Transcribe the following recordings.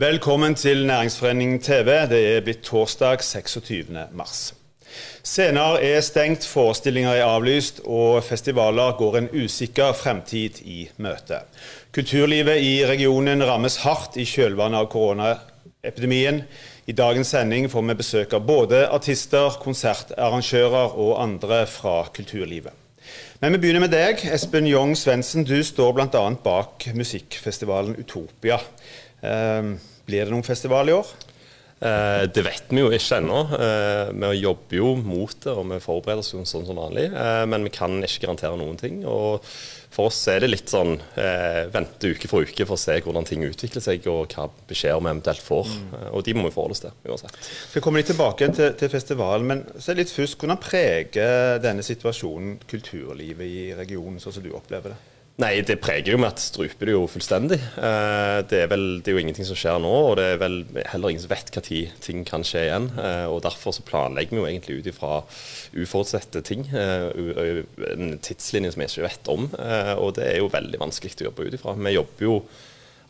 Velkommen til Næringsforeningen TV. Det er blitt torsdag 26. mars. Scener er stengt, forestillinger er avlyst, og festivaler går en usikker fremtid i møte. Kulturlivet i regionen rammes hardt i kjølvannet av koronaepidemien. I dagens sending får vi besøk av både artister, konsertarrangører og andre fra kulturlivet. Men vi begynner med deg. Espen Jong Svendsen, du står bl.a. bak musikkfestivalen Utopia. Eh, blir det noen festival i år? Eh, det vet vi jo ikke ennå. Eh, vi jobber jo mot det, og vi forbereder oss jo sånn som vanlig. Eh, men vi kan ikke garantere noen ting. og for oss er det litt sånn eh, vente uke for uke for å se hvordan ting utvikler seg, og hva beskjeder vi eventuelt får. Mm. Og de må vi forholde oss til uansett. Vi kommer litt tilbake til, til festivalen, men se litt først, hvordan preger denne situasjonen kulturlivet i regionen, sånn som du opplever det? Nei, det preger jo med at struper det jo fullstendig. Eh, det er, vel, det er jo ingenting som skjer nå, og det er vel heller ingen som vet når ting kan skje igjen. Eh, og Derfor så planlegger vi jo egentlig ut ifra uforutsette ting. Eh, en tidslinje som vi ikke vet om. Og det er jo veldig vanskelig å jobbe ut ifra. Vi jobber jo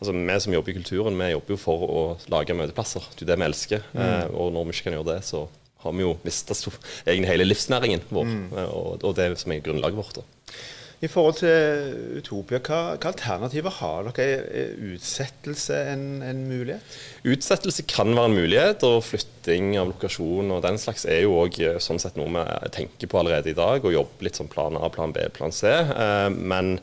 Altså, Vi som jobber i kulturen, vi jobber jo for å lage møteplasser. Det er det vi elsker. Mm. Og når vi ikke kan gjøre det, så har vi jo mista egentlig hele livsnæringen vår. Mm. Og, og, det som er grunnlaget vårt. da. I forhold til Utopia, hva, hva alternativer har dere? Er utsettelse en, en, mulighet? Utsettelse kan være en mulighet, og flytting av lokasjon og den slags er jo òg eh, sånn sett noe vi tenker på allerede i dag, og jobber litt som plan A, plan B, plan C. Eh, men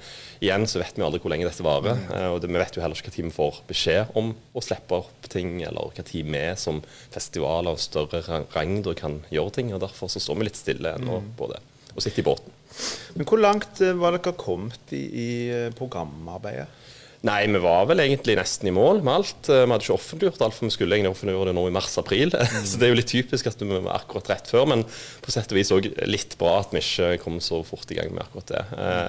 igjen så vet vi aldri hvor lenge dette varer. Mm. Eh, og det, vi vet jo heller ikke tid vi får beskjed om å slippe opp ting, eller tid vi som festivaler av større rang kan gjøre ting. og Derfor så står vi litt stille ennå mm. på det, og sitter i båten. Men Hvor langt eh, var dere kommet i, i eh, programarbeidet? Nei, vi var vel egentlig nesten i mål med alt. Eh, vi hadde ikke offentliggjort alt, for vi skulle egentlig offentliggjøre det nå i mars-april. Så det er jo litt typisk at vi var akkurat rett før, men på sett og vis òg litt bra at vi ikke kom så fort i gang med akkurat det.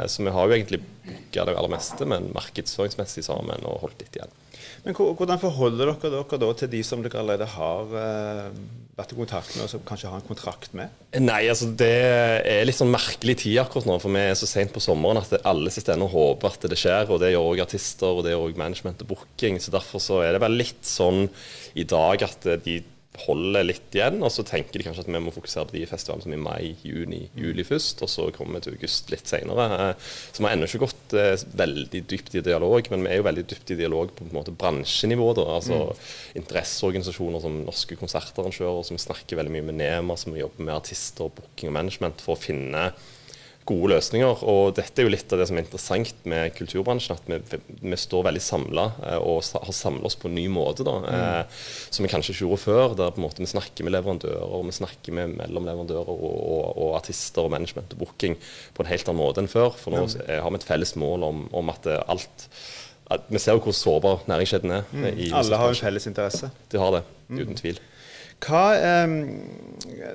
Så vi har jo egentlig booka det aller meste, men markedsføringsmessig sammen og holdt litt igjen. Men Hvordan forholder dere dere da til de som dere allerede har eh, vært i kontakt med, og som kanskje har en kontrakt med? Nei, altså det er litt sånn merkelig tid akkurat nå, for vi er så sent på sommeren at alle sitter ennå og håper at det skjer. og Det gjør òg artister, og det gjør òg management og booking. så Derfor så er det bare litt sånn i dag at de holder litt igjen. Og så tenker de kanskje at vi må fokusere på de festivalene som i mai, juni, juli først. Og så kommer vi til august litt senere. Eh, så vi har ennå ikke gått eh, veldig dypt i dialog, men vi er jo veldig dypt i dialog på, på en måte bransjenivå. Da. Altså mm. interesseorganisasjoner som norske konsertarrangører, som snakker veldig mye med NEMA, som jobber med artister, booking og management for å finne gode løsninger. Og dette er jo litt av det som er interessant med kulturbransjen, at vi, vi står veldig samla eh, og har samla oss på en ny måte. da, mm. eh, Som vi kanskje ikke gjorde før. der på en måte Vi snakker med leverandører, og vi snakker med mellomleverandører og, og, og, artister og management og booking på en helt annen måte enn før. For nå mm. har vi et felles mål om, om at alt at Vi ser jo hvor sårbar næringskjeden er. Mm. Alle har en felles interesse. De har det, mm. uten tvil. Hva, um,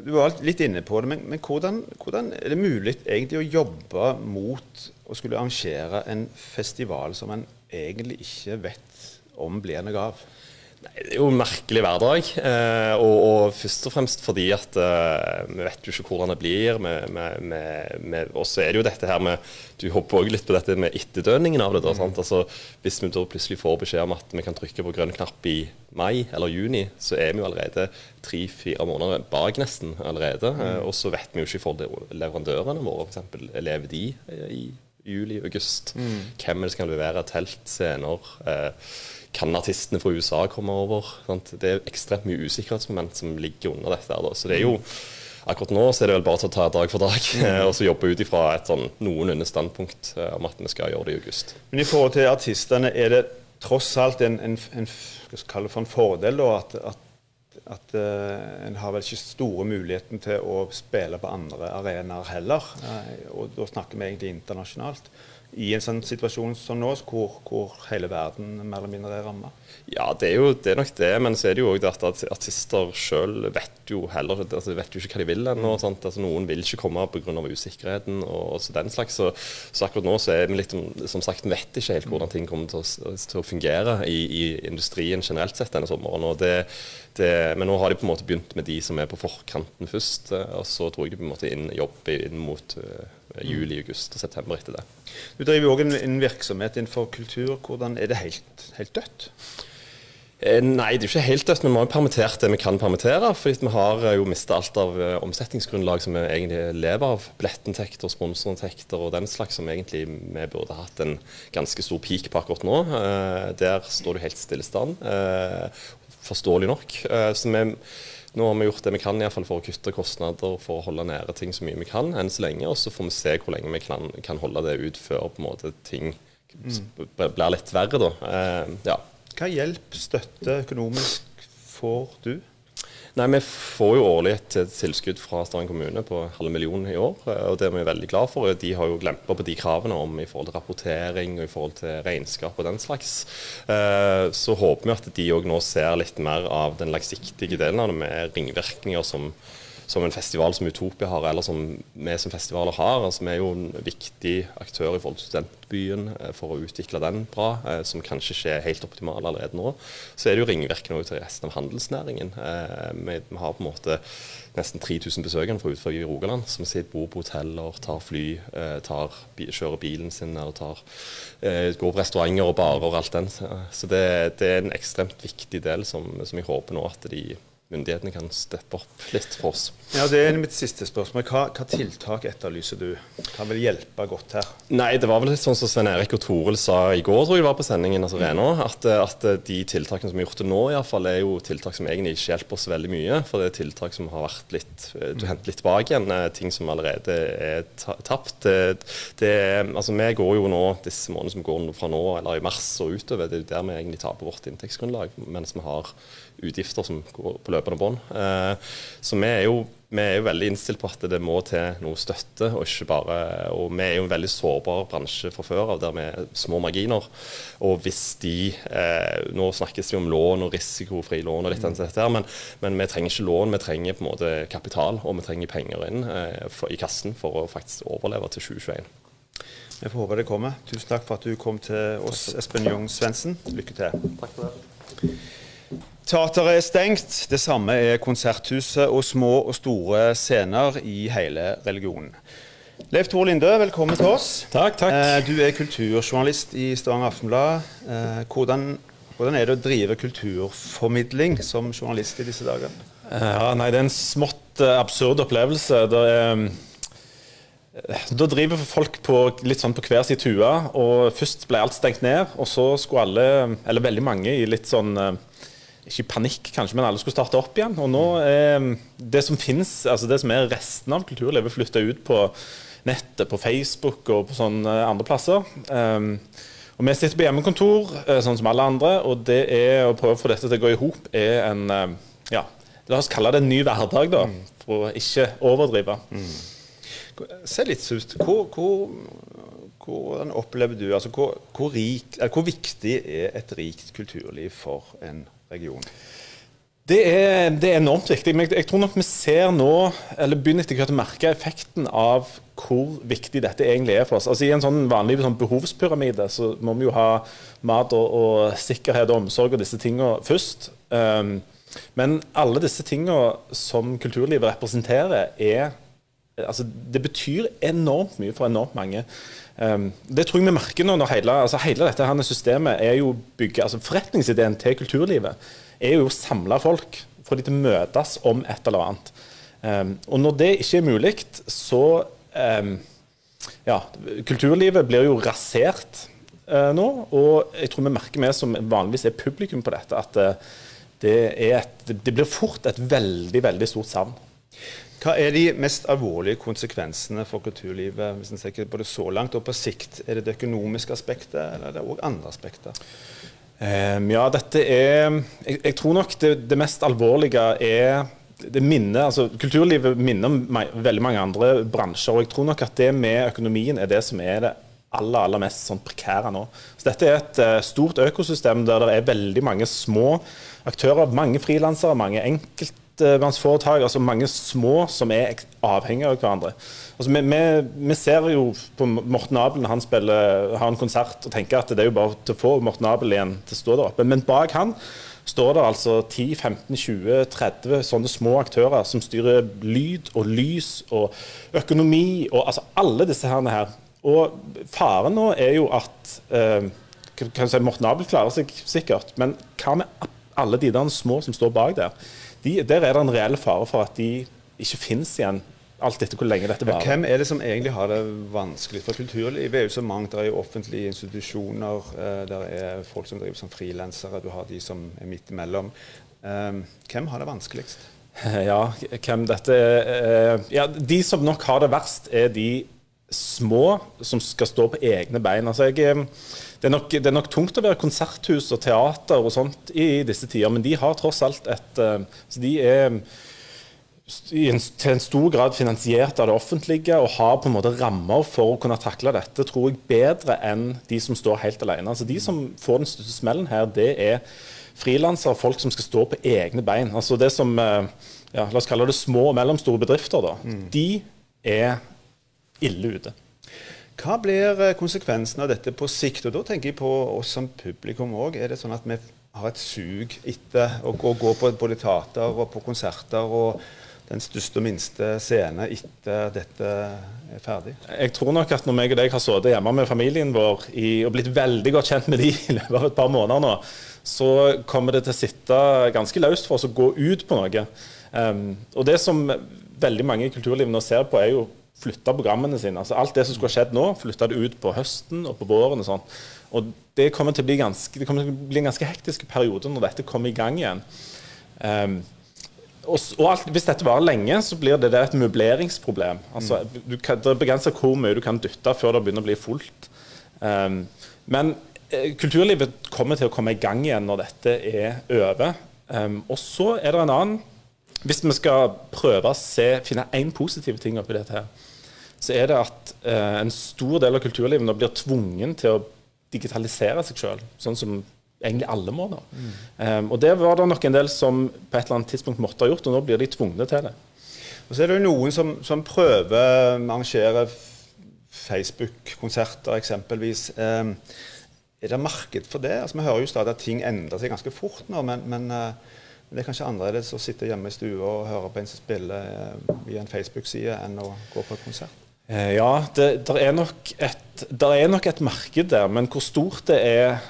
du var litt inne på det, men, men hvordan, hvordan, er det mulig egentlig å jobbe mot å skulle arrangere en festival som en egentlig ikke vet om blir noe av? Det er jo en merkelig hverdag. Eh, og, og, først og fremst fordi at eh, vi vet jo ikke hvordan det blir. Og så er det jo dette her med Du hopper òg litt på dette med etterdønningen av det. Da, mm. altså, hvis vi da plutselig får beskjed om at vi kan trykke på grønn knapp i mai eller juni, så er vi jo allerede tre-fire måneder bak nesten allerede. Mm. Eh, og så vet vi jo ikke for leverandørene våre, f.eks. Lever de i juli-august? Mm. Hvem er det som kan levere telt, scener? Kan artistene fra USA komme over? Sant? Det er ekstremt mye usikkerhetsmoment som ligger under dette. Da. Så det er jo Akkurat nå så er det vel bare å ta dag for dag mm. og så jobbe ut ifra et sånn noenlunde standpunkt eh, om at vi skal gjøre det i august. Men i forhold til artistene, er det tross alt en, en, en, for en fordel da, at, at, at uh, en har vel ikke store muligheten til å spille på andre arenaer heller? Uh, og da snakker vi egentlig internasjonalt i en sånn situasjon som nå, hvor, hvor hele verden mer eller mindre er ramma? Ja, det er jo det er nok det, men så er det jo òg at artister sjøl vet jo heller altså vet jo ikke hva de vil ennå. Mm. Altså, noen vil ikke komme pga. usikkerheten og, og den slags. Så, så, akkurat nå så er vi litt som sagt, vet ikke helt hvordan ting kommer til å, til å fungere i, i, industrien generelt sett denne sommeren. og det, det, men nå har de på en måte begynt med de som er på forkanten først. Og så tror jeg de på en måte inn, jobber inn mot uh, juli, august og september etter det. Du driver òg en, en, virksomhet innenfor kultur. Hvordan Er det helt, helt dødt? Eh, nei, det er jo ikke helt dødt. Vi må ha permittert det vi kan permittere. fordi vi har eh, jo mista alt av uh, omsetningsgrunnlag som vi egentlig lever av. Billettinntekter, sponsorinntekter og den slags som egentlig vi burde hatt en ganske stor peak på akkurat nå. Uh, der står det helt stille i uh, forståelig nok. så vi nå har vi gjort det vi kan i fall for å kutte kostnader for å holde nede ting så mye vi kan enn så lenge. Og så får vi se hvor lenge vi kan, kan holde det ut før på en måte ting mm. blir litt verre. da. ja. Hva hjelp, støtte økonomisk får du? Nei, Vi får jo årlig et tilskudd fra Strand kommune på halve million i år. og Det er vi veldig glad for. De har jo glemt på de kravene om i forhold til rapportering og i forhold til regnskap og den slags. Eh, så håper vi at de òg nå ser litt mer av den langsiktige delen av det, med ringvirkninger som som en festival som Utopia har, eller som vi som festivaler har. Altså, vi er jo en viktig aktør i forhold til studentbyen eh, for å utvikle den bra, eh, som kanskje ikke er helt optimal allerede nå. Så er det jo ringvirkninger til resten av handelsnæringen. Eh, vi, har på en måte nesten 3000 besøkende fra utenfor Rogaland som sitter, bor på hoteller, tar fly, tar, kjører bilen sin og tar, går på restauranter og barer og alt den. Så det, det er en ekstremt viktig del som, som jeg håper nå at de myndighetene kan steppe opp litt for oss. Ja, Det er mitt siste spørsmål. Hva, hva, tiltak etterlyser du? Hva vil hjelpe godt her? Nei, Det var vel litt sånn som Svein Erik og Toril sa i går, tror jeg var på sendingen, altså Rena, at, at, de tiltakene som er gjort til nå, i fall, er jo tiltak som egentlig ikke hjelper oss veldig mye. For det er tiltak som har vært litt Du henter litt tilbake igjen, eh, ting som allerede er tapt. Det, det, altså, Vi går jo nå, disse månedene som går fra nå, eller i mars og utover, det er der vi egentlig taper vårt inntektsgrunnlag. mens vi har utgifter som går på løpende bånd. Eh, så vi er, jo, vi er, jo, veldig innstilt på at det må til noe støtte, og ikke bare Og vi er jo en veldig sårbar bransje fra før av, der vi er små marginer. Og hvis de eh, Nå snakkes det om lån og risikofri lån og litt av dette, men, men, vi trenger ikke lån, vi trenger på en måte kapital, og vi trenger penger inn eh, for, i kassen for å faktisk overleve til 2021. Vi får håpe det kommer. Tusen takk for at du kom til oss, Espen Jung Svendsen. Lykke til. Takk for det. Teateret er stengt. Det samme er Konserthuset og små og store scener i hele religionen. Leif Tor Linde, velkommen til oss. Takk, takk. Eh, du er kulturjournalist i Stavanger Aftenblad. Eh, hvordan, hvordan, er det å drive kulturformidling som journalist i disse dager? Eh, ja, nei, Det er en smått absurd opplevelse. Er, da driver folk på, litt sånn på hver sin tue. og Først ble alt stengt ned, og så skulle alle, eller veldig mange, i litt sånn ikke panikk, kanskje, men alle skulle starte opp igjen. Og nå er det som finnes, altså det som er resten av kulturlivet, flytta ut på nettet, på Facebook og på sånne andre plasser. Um, og Vi sitter på hjemmekontor, eh, sånn som alle andre, og det er å prøve å få dette til å gå i hop er en eh, ja, La oss kalle det en ny hverdag, da, for å ikke overdrive. Mm. Se litt sust. Hvor, hvor, hvordan opplever du altså hvor, hvor, rik, hvor viktig er et rikt kulturliv for en region? Det er, det er, enormt viktig. Men jeg tror nok vi ser nå, eller begynner etter hvert å merke effekten av hvor viktig dette egentlig er for oss. Altså I en sånn vanlig sånn behovspyramide så må vi jo ha mat og, og sikkerhet og omsorg og disse tingene først. Um, men alle disse tingene som kulturlivet representerer, er altså Det betyr enormt mye for enormt mange. Um, det tror jeg vi merker nå når hele, altså hele dette her systemet er jo bygget, altså Forretningsideen til kulturlivet er jo å samle folk, få de til å møtes om et eller annet. Um, og når det ikke er mulig, så um, Ja, kulturlivet blir jo rasert uh, nå. Og jeg tror vi merker, vi som vanligvis er publikum på dette, at uh, det, et, det blir fort et veldig, veldig stort savn. Hva er de mest alvorlige konsekvensene for kulturlivet hvis en ser både så langt og på sikt? Er det det økonomiske aspektet, eller er det òg andre aspekter? Um, ja, dette er Jeg, jeg tror nok det, det, mest alvorlige er det minner, altså Kulturlivet minner om veldig mange andre bransjer. og Jeg tror nok at det med økonomien er det som er det aller, aller mest sånn prekære nå. Så Dette er et uh, stort økosystem der det er veldig mange små aktører, mange frilansere, mange enkelt enkeltmannsforetak, altså mange små som er avhengige av hverandre. Altså, vi, vi, vi, ser jo på Morten Abel når han spiller, har en konsert og tenker at det er jo bare til å få Morten Abel igjen til å stå der oppe. Men bak han står det altså 10-15-20-30 sånne små aktører som styrer lyd og lys og økonomi og altså alle disse her. Og faren nå er jo at eh, kan si Morten Abel klarer seg sikkert, men hva med alle de der små som står bak der, de, der er det en reell fare for at de ikke finnes igjen. Alt etter hvor lenge dette varer. Hvem er det som egentlig har det vanskelig? For kulturlivet er jo så mangt. Det er jo offentlige institusjoner, eh, det er folk som driver som frilansere, du har de som er midt imellom. Um, hvem har det vanskeligst? Ja, hvem dette er ja, De som nok har det verst, er de små som skal stå på egne bein. Altså jeg, det, er nok, det, er nok, tungt å være konserthus og teater og sånt i, disse tider, men de har tross alt et så De er en, til en stor grad finansiert av det offentlige og har på en måte rammer for å kunne takle dette, tror jeg bedre enn de som står helt alene. Altså De som får den største smellen her, det er frilansere, folk som skal stå på egne bein. Altså det som ja, La oss kalle det små og mellomstore bedrifter. da. Mm. De er ille ute. Hva blir eh, konsekvensen av dette på sikt? Og Da tenker jeg på oss som publikum òg. Er det sånn at vi har et sug etter å gå, gå på både teater og på konserter og den største og minste scene etter dette er ferdig? Jeg tror nok at når meg og deg har sittet hjemme med familien vår i, og blitt veldig godt kjent med de i løpet av et par måneder nå, så kommer det til å sitte ganske løst for oss å gå ut på noe. Um, og det som veldig mange i kulturlivet nå ser på, er jo flytta programmene sine. Altså Alt det som skulle skjedd nå, flytta det ut på høsten og på våren. Og sånn. Og det kommer til å bli ganske, å bli en ganske hektisk periode når dette kommer i gang igjen. Um, og, og alt, Hvis dette varer lenge, så blir det, det et møbleringsproblem. Altså, du kan, det er begrensa hvor mye du kan dytte før det begynner å bli fullt. Um, men eh, kulturlivet kommer til å komme i gang igjen når dette er over. Um, og så er det en annen Hvis vi skal prøve å se, finne én positiv ting oppi dette her, så er det at eh, en stor del av kulturlivet nå blir tvungen til å digitalisere seg sjøl, sånn som egentlig alle må nå. Mm. Um, og det var det nok en del som på et eller annet tidspunkt måtte ha gjort, og nå blir de tvungne til det. Og så er det jo noen som, som prøver å arrangere Facebook-konserter eksempelvis. Um, er det marked for det? Altså, vi hører jo stadig at ting endrer seg ganske fort nå, men, men uh, det er kanskje annerledes å sitte hjemme i stua og høre på en som spiller i en Facebook-side, enn å gå på et konsert? Eh, ja, det er, nok et, er nok et marked der, men hvor stort det er,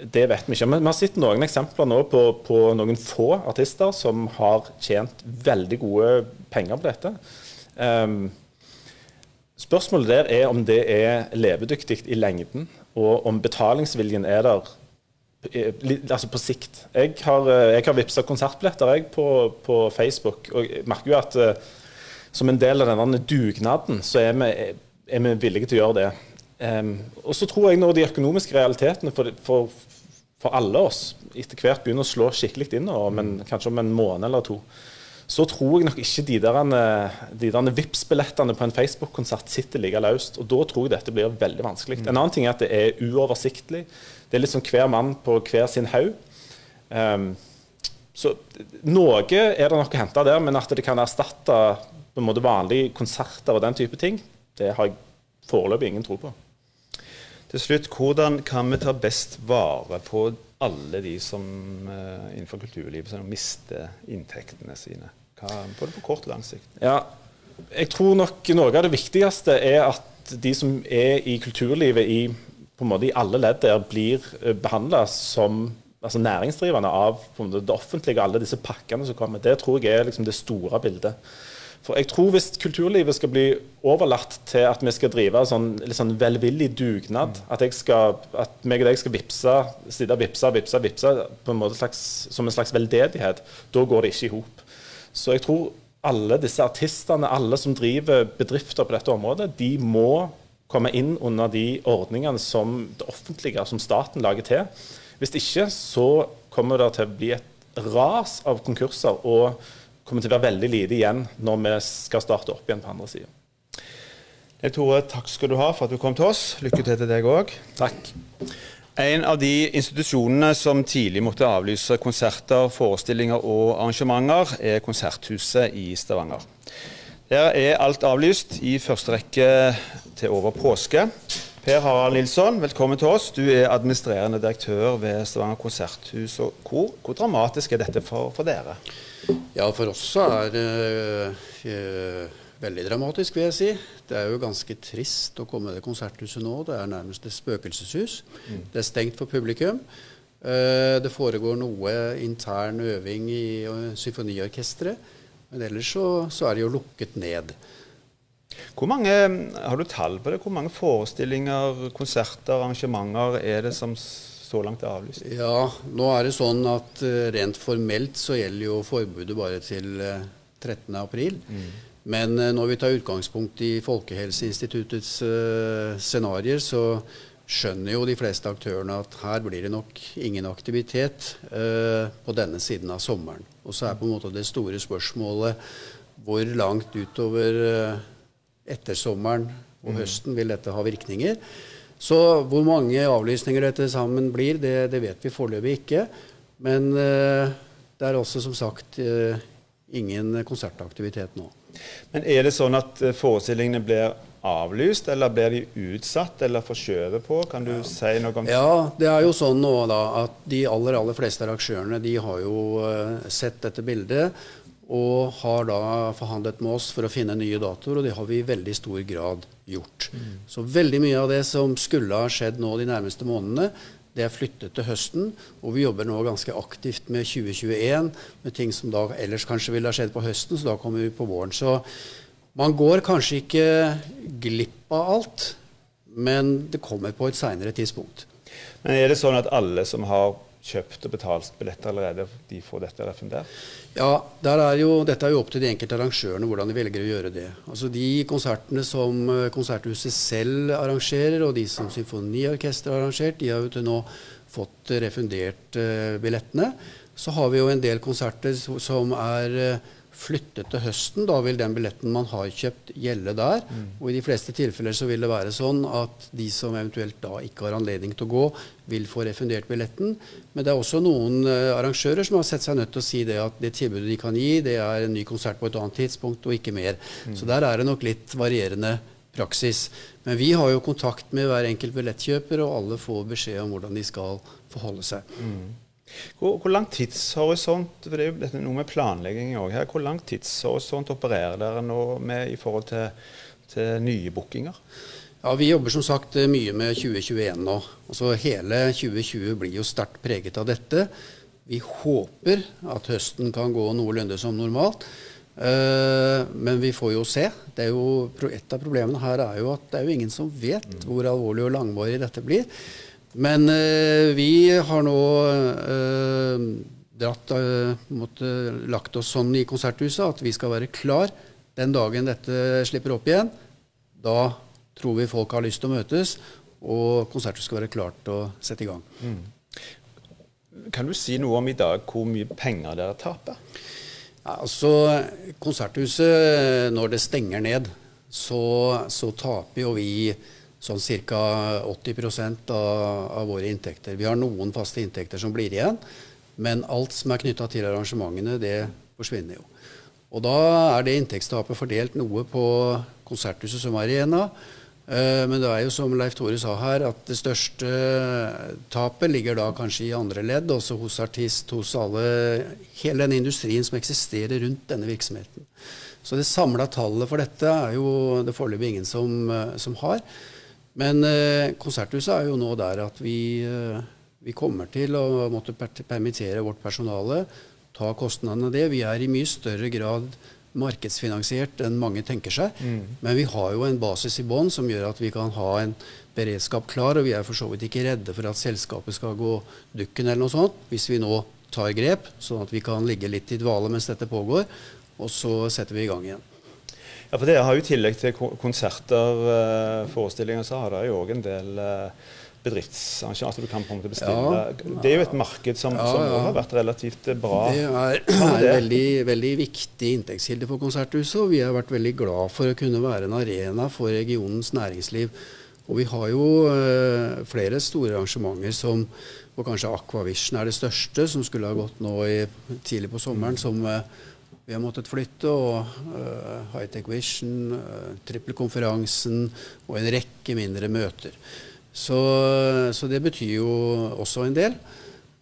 det vet vi ikke. Men vi har sett noen eksempler nå på, på, noen få artister som har tjent veldig gode penger på dette. Um, spørsmålet der er om det er levedyktig i lengden, og om betalingsviljen er der eh, altså på sikt. Jeg har, eh, jeg har vippsa konsertbilletter på, på, Facebook, og jeg merker jo at som en del av denne dugnaden, så er vi, er vi villige til å gjøre det. Um, og så tror jeg når de økonomiske realitetene for, for, for, alle oss etter hvert begynner å slå skikkelig inn, men kanskje om en måned eller to, så tror jeg nok ikke de der, de der Vipps-billettene på en Facebook-konsert sitter like løst. Og da tror jeg dette blir veldig vanskelig. En annen ting er at det er uoversiktlig. Det er litt sånn hver mann på hver sin haug. Um, så noe er det nok å hente der, men at det kan erstatte på en måte vanlige konserter og den type ting, det har jeg foreløpig ingen tro på. Til slutt, hvordan kan vi ta best vare på alle de som uh, innenfor kulturlivet som mister inntektene sine? Hva, både på kort og lang sikt? Ja, jeg tror nok noe av det viktigste er at de som er i kulturlivet i, på en måte i alle ledd der, blir eh, behandla som altså næringsdrivende av måte, det offentlige, alle disse pakkene som kommer. Det tror jeg er liksom det store bildet. For jeg tror Hvis kulturlivet skal bli overlatt til at vi skal drive sånn, litt sånn velvillig dugnad, mm. at, jeg skal, at meg og deg skal vippse, sitte og vippse, vippse, vippse på en måte slags, som en slags veldedighet, da går det ikke i hop. Så jeg tror alle disse artistene, alle som driver bedrifter på dette området, de må komme inn under de ordningene som det offentlige, som staten, lager til. Hvis ikke så kommer det til å bli et ras av konkurser. og kommer til å være veldig lite igjen når vi skal starte opp igjen på andre sida. Tore, takk skal du ha for at du kom til oss. Lykke til til deg òg. Takk. En av de institusjonene som tidlig måtte avlyse konserter, forestillinger og arrangementer, er Konserthuset i Stavanger. Der er alt avlyst i første rekke til over påske. Per Harald Nilsson, velkommen til oss. Du er administrerende direktør ved Stavanger konserthus og kor. Hvor dramatisk er dette for, for dere? Ja, for oss er det øh, veldig dramatisk, vil jeg si. Det er jo ganske trist å komme til Konserthuset nå. Det er nærmest et spøkelseshus. Mm. Det er stengt for publikum. Eh, det foregår noe intern øving i symfoniorkesteret. Men ellers så, så, er det jo lukket ned. Hvor mange, Har du tall på det? Hvor mange forestillinger, konserter, arrangementer er det som så langt er avlyst? Ja, nå er det sånn at rent formelt så gjelder jo forbudet bare til 13.4. Mm. Men uh, når vi tar utgangspunkt i Folkehelseinstituttets uh, scenarioer, så skjønner jo de fleste aktørene at her blir det nok ingen aktivitet uh, på denne siden av sommeren. Og så er på en måte det store spørsmålet hvor langt utover etter sommeren og mm. høsten vil dette ha virkninger. Så hvor mange avlysninger dette sammen blir, det, det vet vi foreløpig ikke. Men det er også som sagt ingen konsertaktivitet nå. Men er det sånn at eh, forestillingene blir avlyst, eller blir de utsatt eller forskjøvet på? Kan du ja. si noe om det? Ja, det er jo sånn nå da at de aller, aller fleste arrangørene de har jo uh, sett dette bildet og har da forhandlet med oss for å finne nye datoer, og det har vi i veldig stor grad gjort. Mm. Så veldig mye av det som skulle ha skjedd nå de nærmeste månedene, det er flyttet til høsten, og vi jobber nå ganske aktivt med 2021, med ting som da ellers kanskje ville ha skjedd på høsten, så da kommer vi på våren. Så man går kanskje ikke glipp av alt, men det kommer på et seinere tidspunkt. Men er det sånn at alle som har kjøpt og betalt billetter allerede, de får dette refundert? Ja, er jo, dette er jo opp til de enkelte arrangørene hvordan de velger å gjøre det. Altså De konsertene som eh, Konserthuset selv arrangerer, og de som Symfoniorkesteret har arrangert, de har jo til nå fått refundert uh, billettene. Så har vi jo en del konserter som er uh, flyttet til høsten. Da vil den billetten man har kjøpt, gjelde der. Mm. Og i de fleste tilfeller så vil det være sånn at de som eventuelt da ikke har anledning til å gå, vil få refundert billetten. Men det er også noen uh, arrangører som har sett seg nødt til å si det at det tilbudet de kan gi, det er en ny konsert på et annet tidspunkt, og ikke mer. Mm. Så der er det nok litt varierende praksis. Men vi har jo kontakt med hver enkelt billettkjøper, og alle får beskjed om hvordan de skal forholde seg. Mm. Hvor, hvor, lang tidshorisont for det er jo dette noe med planlegging også her, hvor lang tidshorisont opererer dere nå med i forhold til, til nye bookinger? Ja, Vi jobber som sagt mye med 2021 nå. Altså Hele 2020 blir jo sterkt preget av dette. Vi håper at høsten kan gå noenlunde som normalt. Uh, men vi får jo se. Det er jo, et av problemene her er jo at det er jo ingen som vet mm. hvor alvorlig og langvarig dette blir. Men eh, vi har nå eh, dratt, eh, måtte, lagt oss sånn i konserthuset at vi skal være klar den dagen dette slipper opp igjen. Da tror vi folk har lyst til å møtes, og konserthuset skal være klart til å sette i gang. Mm. Kan du si noe om i dag hvor mye penger dere taper? Ja, altså, Konserthuset, når det stenger ned, så, så taper jo vi sånn ca. 80 av, av våre inntekter. Vi har noen faste inntekter som blir igjen, men alt som er knytta til arrangementene, det forsvinner jo. Og da er det inntektstapet fordelt noe på Konserthuset som arena. Eh, men det er jo som Leif Tore sa her, at det største tapet ligger da kanskje i andre ledd, også hos artist, hos alle, hele den industrien som eksisterer rundt denne virksomheten. Så det samla tallet for dette er jo det foreløpig ingen som, eh, som har. Men eh, Konserthuset er jo nå der at vi, eh, vi, kommer til å måtte permittere vårt personale, ta kostnadene av det. Vi er i mye større grad markedsfinansiert enn mange tenker seg. Mm. Men vi har jo en basis i bånn som gjør at vi kan ha en beredskap klar. Og vi er for så vidt ikke redde for at selskapet skal gå dukken eller noe sånt, hvis vi nå tar grep, sånn at vi kan ligge litt i dvale mens dette pågår. Og så setter vi i gang igjen. Ja, for det har jo i tillegg til konserter, og forestillinger, så har det jo òg en del bedriftsarrangementer bedriftsarrangementer du kan på en måte bestille. Ja. Det er jo et marked som, ja, som har vært relativt bra. Det er, er en veldig, veldig viktig inntektskilde for Konserthuset, og vi har vært veldig glad for å kunne være en arena for regionens næringsliv. Og vi har jo øh, flere store arrangementer som og kanskje Aquavision er det største, som skulle ha gått nå i, tidlig på sommeren. som uh, vi har måttet flytte, og uh, Hightech Vision, uh, Trippelkonferansen og en rekke mindre møter. Så, så, det betyr jo også en del.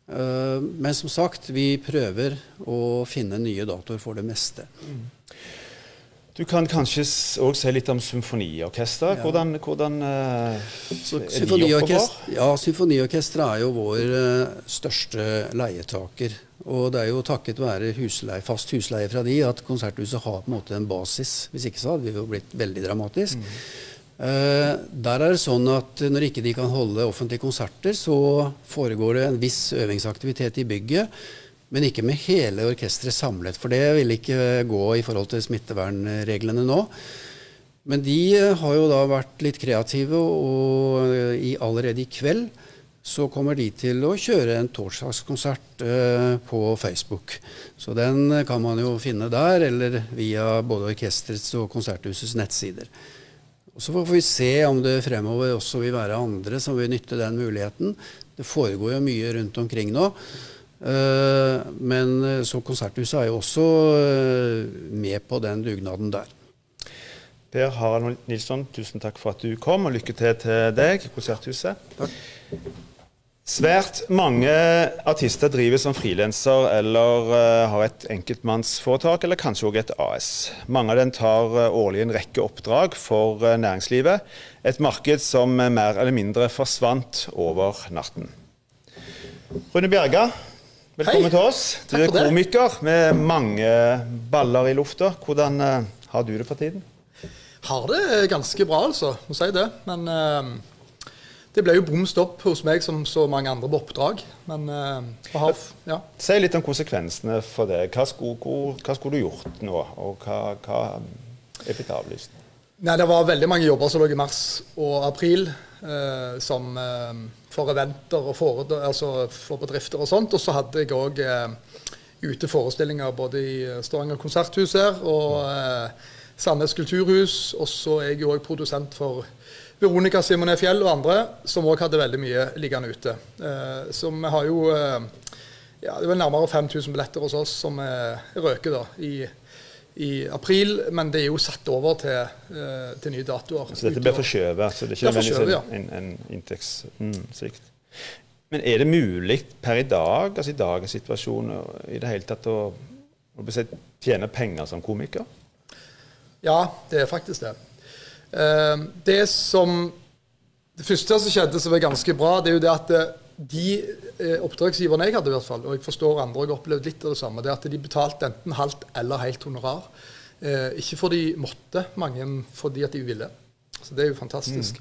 Uh, men som sagt, vi prøver å finne nye datoer for det meste. Mm. Du kan kanskje òg si litt om symfoniorkester. Ja. Hvordan, hvordan eh, Så er de oppover? Ja, Symfoniorkesteret er jo vår uh, største leietaker. Og det er jo takket være husleie, fast husleie fra de at Konserthuset har på en måte en basis. Hvis ikke så hadde vi jo blitt veldig dramatisk. Eh, der er det sånn at når ikke de kan holde offentlige konserter, så foregår det en viss øvingsaktivitet i bygget. Men ikke med hele orkesteret samlet, for det vil ikke gå i forhold til smittevernreglene nå. Men de har jo da vært litt kreative, og og i, allerede i kveld så kommer de til å kjøre en torsdagskonsert eh, på Facebook. Så den eh, kan man jo finne der, eller via både orkesterets og konserthusets nettsider. Og Så får vi se om det fremover også vil være andre som vil nytte den muligheten. Det foregår jo mye rundt omkring nå. Eh, Men eh, så Konserthuset er jo også eh, med på den dugnaden der. Per Harald Nilsson, tusen takk for at du kom, og lykke til til deg, Konserthuset. Svært mange artister driver som frilanser eller uh, har et enkeltmannsforetak, eller kanskje også et AS. Mange av dem tar uh, årlig en rekke oppdrag for uh, næringslivet. Et marked som mer eller mindre forsvant over natten. Rune Bjerga, velkommen Hei. til oss. Du er komiker med mange baller i lufta. Hvordan har du det for tiden? Har det ganske bra, altså. Må si det. Men det ble jo bom stopp hos meg som så mange andre på oppdrag. Men eh, jeg har, ja. Si litt om konsekvensene for det. Hva skulle, hvor, hva skulle du gjort nå, og hva, hva er blitt avlyst? Nei, det var veldig mange jobber som lå i mars og april, eh, som eh, for eventer og for, altså for bedrifter og sånt. Og så hadde jeg òg eh, ute forestillinger både i Stavanger konserthus her og eh, Sandnes kulturhus. Og så er jeg jo òg produsent for Veronica Simonet Fjell og andre, som òg hadde veldig mye liggende ute. Eh, så vi har jo eh, ja, det er vel nærmere 5000 billetter hos oss som er røker da, i, i april, men det er jo satt over til, eh, til nye datoer. Så dette blir forskjøvet? Så det er ikke nødvendigvis en, en, en inntektssvikt? Men er det mulig per i dag, altså i dagens situasjon, i det hele tatt å, å tjene penger som komiker? Ja, det er faktisk det. Eh, det som Det første som skjedde som var ganske bra, det er jo det at eh, de eh, oppdragsgiverne jeg hadde, i hvert fall, og jeg forstår andre har opplevd litt av det samme, det er at de betalte enten halvt eller helt honorar. Eh, ikke fordi de måtte, mange fordi at de ville. Så det er jo fantastisk.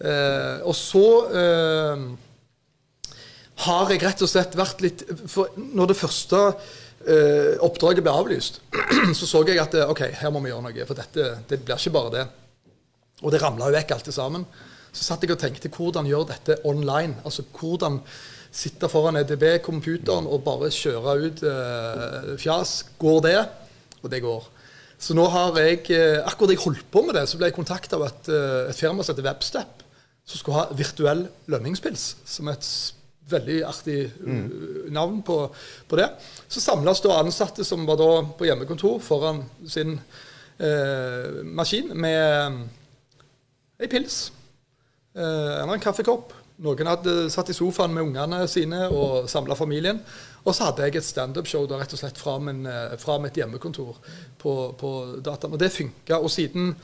Eh, og så eh, har jeg rett og slett vært litt For når det første eh, oppdraget ble avlyst, så så jeg at ok, her må vi gjøre noe. For dette det blir ikke bare det. Og det ramla jo vekk alt sammen. Så satt jeg og tenkte hvordan gjøre dette online? Altså hvordan sitte foran EDB-computeren og bare kjøre ut eh, fjas. Går det? Og det går. Så nå har jeg eh, Akkurat da jeg holdt på med det, så ble jeg kontakta av et, eh, et firma som heter Webstep, som skulle ha virtuell lønningspils. Som et veldig artig mm. navn på, på det. Så samles da ansatte som var da på hjemmekontor foran sin eh, maskin med ei pils eh, eller en kaffekopp. Noen hadde satt i sofaen med ungene sine og samla familien. Og så hadde jeg et standup-show rett og slett fra, min, eh, fra mitt hjemmekontor på, på dataen. Og det funka. Og siden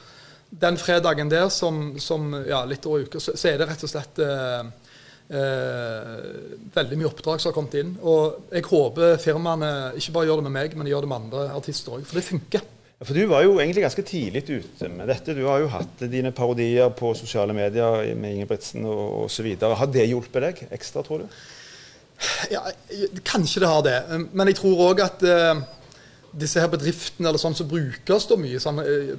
den fredagen der, som, som ja, litt over uka, så, så er det rett og slett eh, eh, veldig mye oppdrag som har kommet inn. Og jeg håper firmaene ikke bare gjør det med meg, men gjør det med andre artister òg. For det funker. For du var jo egentlig ganske tidlig ute med dette. Du har jo hatt dine parodier på sosiale medier med Ingebrigtsen osv. Har det hjulpet deg ekstra, tror du? Ja, kanskje det har det. Men jeg tror òg at uh, disse her bedriftene eller sånn som brukes da mye sånn, uh,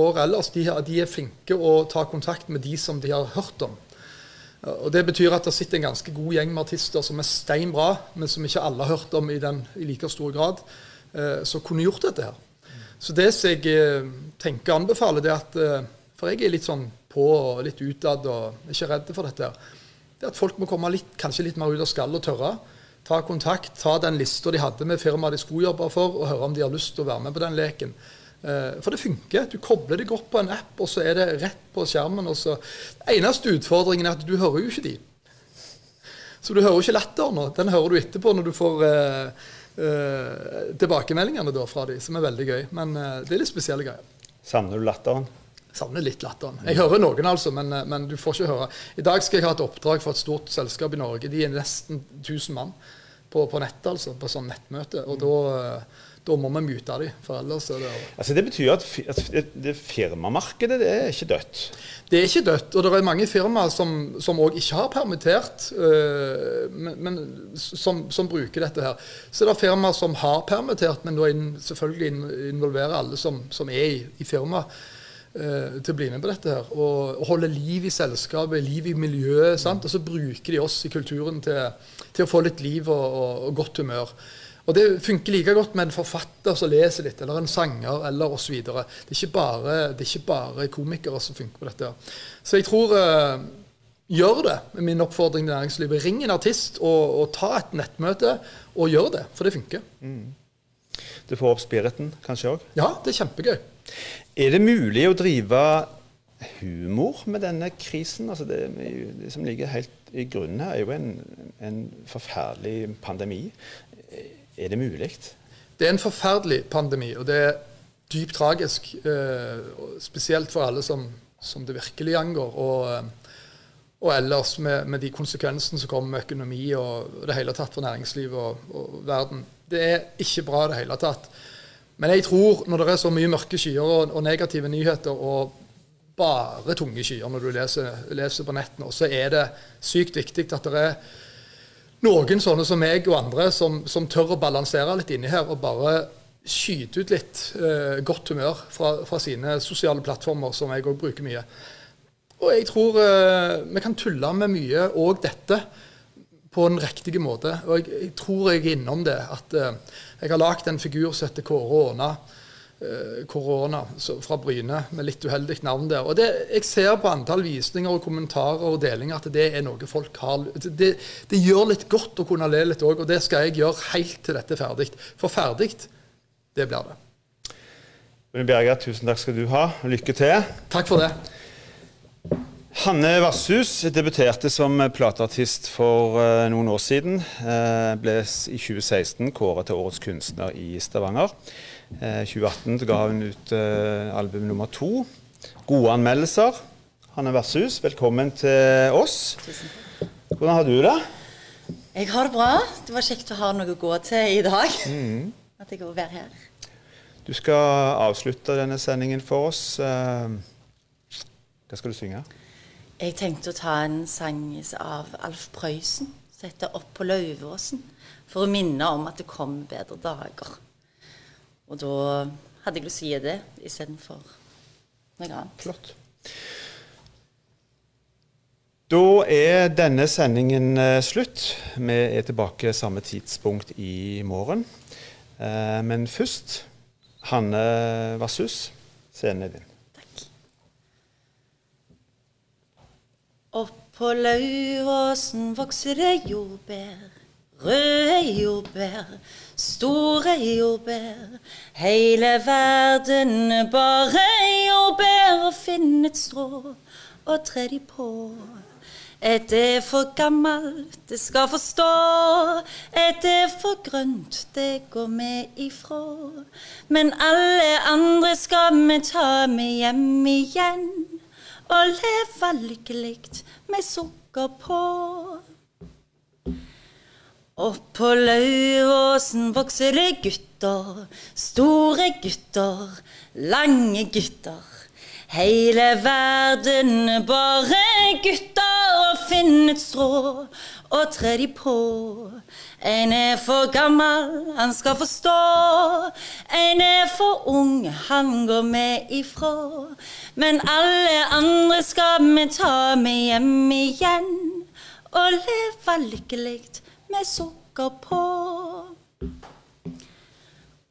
år ellers, de, de er flinke å ta kontakt med de som de har hørt om. Og Det betyr at det sitter en ganske god gjeng med artister som er stein bra, men som ikke alle har hørt om i, den, i like stor grad, eh, som kunne gjort dette her. Så det som jeg eh, tenker og anbefaler, det er at eh, For jeg er litt sånn på og litt utad og ikke redd for dette. her, Det er at folk må komme litt, kanskje litt mer ut av skallet og tørre. Ta kontakt, ta den lista de hadde med firmaet de skulle jobbe for, og høre om de har lyst til å være med på den leken. Eh, For det funker. Du kobler deg opp på en app, og så er det rett på skjermen. og så... Eneste utfordringen er at du hører jo ikke de. Så du hører jo ikke latteren nå. Den hører du etterpå når du får eh, eh, tilbakemeldingene da fra de, som er veldig gøy. Men uh, det er litt spesielle greier. Savner du latteren? Savner litt latteren. Jeg hører noen, altså, men, eh, men, du får ikke høre. I dag skal jeg ha et oppdrag for et stort selskap i Norge. De er nesten 1000 mann på, på nettet, altså, på sånn nettmøte. Og da, eh, da må vi mute dem, for ellers er det Altså Det betyr at, at det firmamarkedet det er ikke dødt? Det er ikke dødt. Og det er mange firmaer som òg ikke har permittert, øh, men, men som, som, bruker dette her. Så det er firmaer som har permittert, men da selvfølgelig involverer alle som, som er i, i firmaet. Uh, til å bli med på dette her. Og, og holde liv i selskapet, liv i miljøet. Sant? Og så bruker de oss i kulturen til, til å få litt liv og, og, og, godt humør. Og Det funker like godt med en forfatter som leser litt, eller en sanger eller osv. Det, er ikke bare, det er ikke bare komikere som funker på dette. Så jeg tror uh, Gjør det, med min oppfordring til næringslivet. Ring en artist og, og, ta et nettmøte, og gjør det, for det funker. Mm. Du får opp spiriten kanskje òg? Ja, det er kjempegøy. Er det mulig å drive humor med denne krisen? Altså det, det, som ligger helt i grunnen her, er jo en, en forferdelig pandemi. Er det mulig? Det er en forferdelig pandemi, og det er dypt tragisk. Eh, spesielt for alle som, som det virkelig angår. Og, eh, og ellers med, med, de konsekvensene som kommer med økonomi og det hele tatt for næringslivet og, og verden. Det er ikke bra i det hele tatt. Men jeg tror, når det er så mye mørke skyer og, og negative nyheter og bare tunge skyer når du leser, leser på nettene, så er det sykt viktig at det er noen sånne som meg og andre som, som tør å balansere litt inni her og bare skyte ut litt eh, godt humør fra, fra, sine sosiale plattformer, som jeg òg bruker mye. Og jeg tror eh, vi kan tulle med mye òg dette på en riktig måte. Og jeg, jeg, tror jeg er innom det. At eh, jeg har lagd en figur som heter Korona. Uh, korona fra Bryne, med litt uheldig navn der. Og det, Jeg ser på antall visninger og kommentarer og delinger at det er noe folk har Det, det gjør litt godt å kunne le litt òg, og det skal jeg gjøre helt til dette er ferdig. For ferdig, det blir det. Bjerga, tusen takk skal du ha. Lykke til. Takk for det. Hanne Vasshus debuterte som plateartist for uh, noen år siden. Uh, ble i 2016 kåret til Årets kunstner i Stavanger. Uh, 2018 ga hun ut album nummer to. Gode anmeldelser. Hanne Vasshus, velkommen til oss. Tusen takk. Hvordan har du det? Jeg har det bra. Det var kjekt å ha noe å gå til i dag. Mm. At jeg får være her. Du skal avslutte denne sendingen for oss. Hva skal du synge? Jeg tenkte å ta en sang av Alf Prøysen som heter 'Opp på Lauvåsen', for å minne om at det kom bedre dager. Og da hadde jeg lyst til å gi det istedenfor noe annet. Flott. Da er denne sendingen eh, slutt. Vi er tilbake samme tidspunkt i morgen. Eh, men først Hanne Vasshus, scenen er din. Oppå Lauråsen vokser det jordbær. Røde jordbær, store jordbær. Hele verden bare jordbær. Og finn et strå og tre de på. Et er for gammelt, det skal forstå. Et er for grønt, det går vi ifra. Men alle andre skal vi ta med hjem igjen og leve lykkelig med sukker på. Oppå Lauråsen vokser det gutter, store gutter, lange gutter. Hele verden bare gutter, og finn et strå og tre de på. En er for gammel, han skal forstå. En er for ung, han går med ifra. Men alle andre skal vi ta med hjem igjen. Og leve lykkelig med sukker på.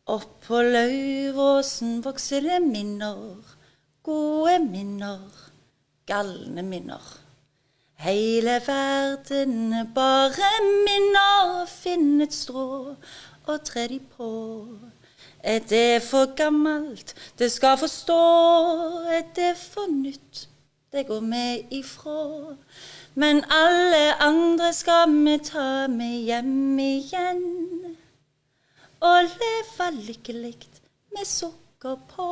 Oppå Lauvåsen vokser det minner, gode minner, galne minner. Hele verden er bare minner, finn et strå og tre de på. Er det for gammelt, det skal forstå. Er det for nytt, det går vi ifra. Men alle andre skal vi ta med hjem igjen. Og leve lykkelig med sukker på.